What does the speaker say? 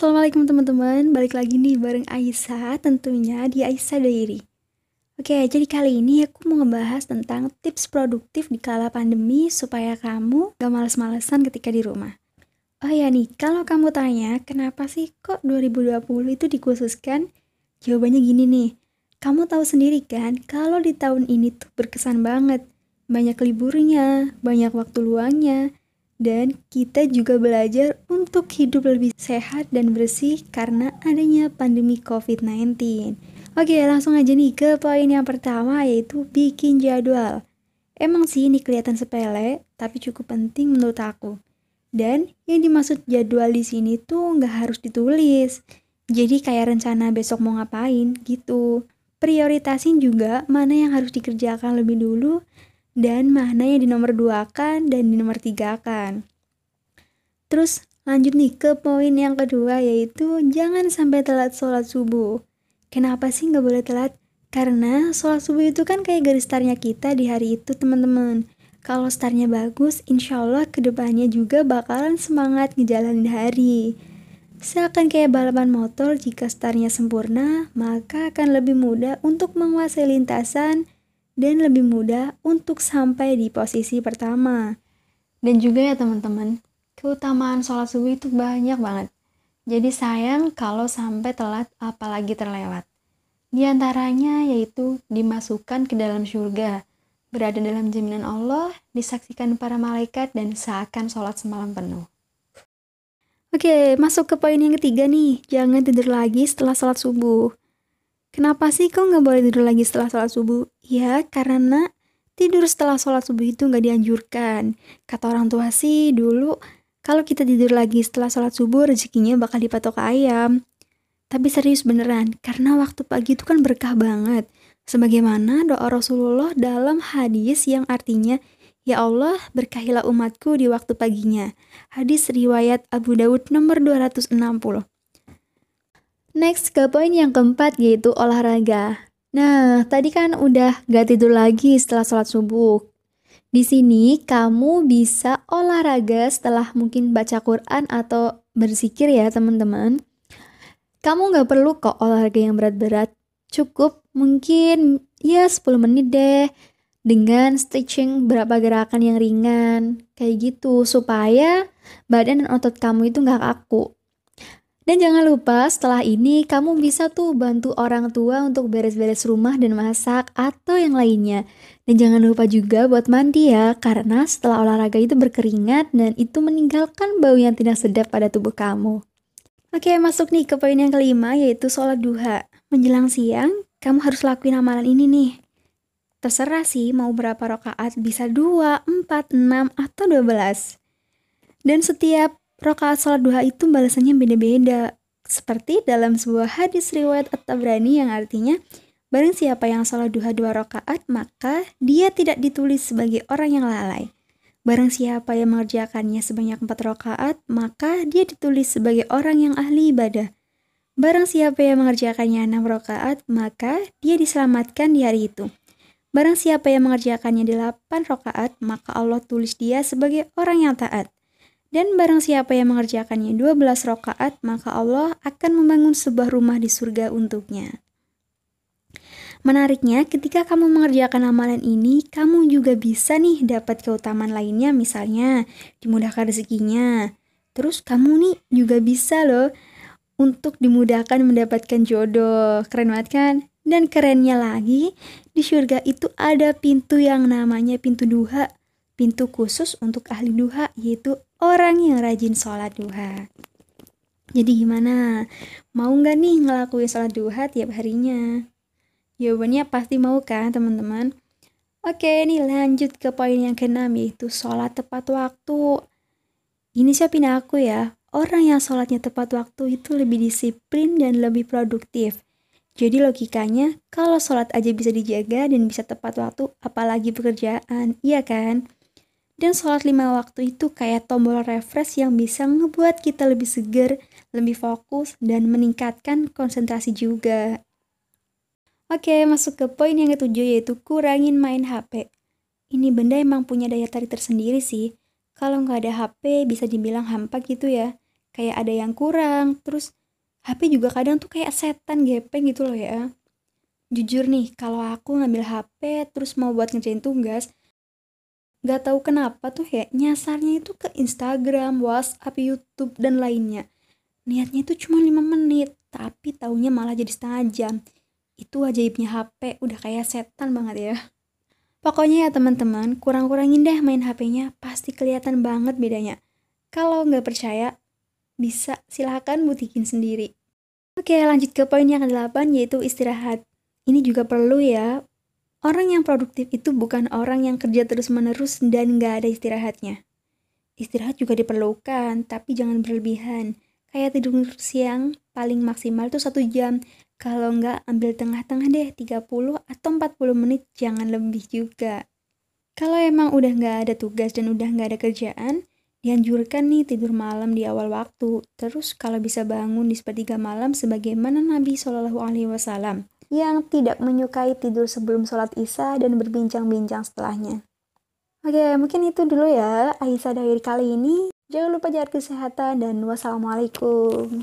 assalamualaikum teman-teman. Balik lagi nih bareng Aisyah, tentunya di Aisyah Diary. Oke, jadi kali ini aku mau ngebahas tentang tips produktif di kala pandemi supaya kamu gak males-malesan ketika di rumah. Oh ya nih, kalau kamu tanya kenapa sih kok 2020 itu dikhususkan? Jawabannya gini nih, kamu tahu sendiri kan kalau di tahun ini tuh berkesan banget. Banyak liburnya, banyak waktu luangnya, dan kita juga belajar untuk hidup lebih sehat dan bersih karena adanya pandemi COVID-19. Oke, langsung aja nih ke poin yang pertama yaitu bikin jadwal. Emang sih ini kelihatan sepele, tapi cukup penting menurut aku. Dan yang dimaksud jadwal di sini tuh nggak harus ditulis. Jadi kayak rencana besok mau ngapain gitu. Prioritasin juga mana yang harus dikerjakan lebih dulu dan mana yang di nomor dua kan dan di nomor tiga kan. Terus lanjut nih ke poin yang kedua yaitu jangan sampai telat sholat subuh. Kenapa sih nggak boleh telat? Karena sholat subuh itu kan kayak garis startnya kita di hari itu teman-teman. Kalau startnya bagus, insya Allah ke depannya juga bakalan semangat ngejalanin hari. Seakan kayak balapan motor, jika startnya sempurna, maka akan lebih mudah untuk menguasai lintasan, dan lebih mudah untuk sampai di posisi pertama. Dan juga ya teman-teman, keutamaan sholat subuh itu banyak banget. Jadi sayang kalau sampai telat apalagi terlewat. Di antaranya yaitu dimasukkan ke dalam surga, berada dalam jaminan Allah, disaksikan para malaikat, dan seakan sholat semalam penuh. Oke, masuk ke poin yang ketiga nih. Jangan tidur lagi setelah sholat subuh. Kenapa sih kok nggak boleh tidur lagi setelah sholat subuh? Ya, karena tidur setelah sholat subuh itu nggak dianjurkan. Kata orang tua sih dulu, kalau kita tidur lagi setelah sholat subuh, rezekinya bakal dipatok ke ayam. Tapi serius beneran, karena waktu pagi itu kan berkah banget. Sebagaimana doa Rasulullah dalam hadis yang artinya, Ya Allah, berkahilah umatku di waktu paginya. Hadis riwayat Abu Dawud nomor 260. Next ke poin yang keempat yaitu olahraga. Nah, tadi kan udah gak tidur lagi setelah sholat subuh. Di sini kamu bisa olahraga setelah mungkin baca Quran atau berzikir ya teman-teman. Kamu gak perlu kok olahraga yang berat-berat. Cukup mungkin ya 10 menit deh dengan stretching berapa gerakan yang ringan kayak gitu supaya badan dan otot kamu itu gak kaku dan jangan lupa setelah ini kamu bisa tuh bantu orang tua untuk beres-beres rumah dan masak atau yang lainnya. Dan jangan lupa juga buat mandi ya, karena setelah olahraga itu berkeringat dan itu meninggalkan bau yang tidak sedap pada tubuh kamu. Oke, masuk nih ke poin yang kelima yaitu sholat duha. Menjelang siang, kamu harus lakuin amalan ini nih. Terserah sih mau berapa rakaat, bisa 2, 4, 6, atau 12. Dan setiap Rokaat sholat duha itu balasannya beda-beda. Seperti dalam sebuah hadis riwayat At-Tabrani yang artinya, Barang siapa yang sholat duha dua rakaat, maka dia tidak ditulis sebagai orang yang lalai. Barang siapa yang mengerjakannya sebanyak empat rakaat, maka dia ditulis sebagai orang yang ahli ibadah. Barang siapa yang mengerjakannya enam rakaat, maka dia diselamatkan di hari itu. Barang siapa yang mengerjakannya delapan rakaat, maka Allah tulis dia sebagai orang yang taat. Dan barang siapa yang mengerjakannya 12 rakaat, maka Allah akan membangun sebuah rumah di surga untuknya. Menariknya, ketika kamu mengerjakan amalan ini, kamu juga bisa nih dapat keutamaan lainnya, misalnya dimudahkan rezekinya. Terus kamu nih juga bisa loh untuk dimudahkan mendapatkan jodoh. Keren banget kan? Dan kerennya lagi, di surga itu ada pintu yang namanya pintu duha pintu khusus untuk ahli duha yaitu orang yang rajin sholat duha. Jadi gimana? Mau nggak nih ngelakuin sholat duha tiap harinya? Jawabannya pasti mau kan teman-teman? Oke, ini lanjut ke poin yang keenam yaitu sholat tepat waktu. Ini siapin aku ya, orang yang sholatnya tepat waktu itu lebih disiplin dan lebih produktif. Jadi logikanya, kalau sholat aja bisa dijaga dan bisa tepat waktu, apalagi pekerjaan, iya kan? Dan sholat lima waktu itu kayak tombol refresh yang bisa ngebuat kita lebih segar, lebih fokus, dan meningkatkan konsentrasi juga. Oke, masuk ke poin yang ketujuh yaitu kurangin main HP. Ini benda emang punya daya tarik tersendiri sih. Kalau nggak ada HP bisa dibilang hampa gitu ya. kayak ada yang kurang terus HP juga kadang tuh kayak setan gepeng gitu loh ya jujur nih kalau aku ngambil HP terus mau buat ngerjain tugas Gak tahu kenapa tuh ya nyasarnya itu ke Instagram, WhatsApp, YouTube, dan lainnya. Niatnya itu cuma 5 menit, tapi taunya malah jadi setengah jam. Itu ajaibnya HP, udah kayak setan banget ya. Pokoknya ya teman-teman, kurang-kurangin deh main HP-nya, pasti kelihatan banget bedanya. Kalau nggak percaya, bisa silahkan butikin sendiri. Oke, lanjut ke poin yang ke-8 yaitu istirahat. Ini juga perlu ya, Orang yang produktif itu bukan orang yang kerja terus-menerus dan nggak ada istirahatnya. Istirahat juga diperlukan, tapi jangan berlebihan. Kayak tidur siang paling maksimal tuh satu jam. Kalau nggak ambil tengah-tengah deh 30 atau 40 menit, jangan lebih juga. Kalau emang udah nggak ada tugas dan udah nggak ada kerjaan, dianjurkan nih tidur malam di awal waktu. Terus kalau bisa bangun di sepertiga malam sebagaimana Nabi Shallallahu Alaihi Wasallam yang tidak menyukai tidur sebelum sholat isya dan berbincang-bincang setelahnya. Oke, mungkin itu dulu ya Aisyah dari kali ini. Jangan lupa jaga kesehatan dan wassalamualaikum.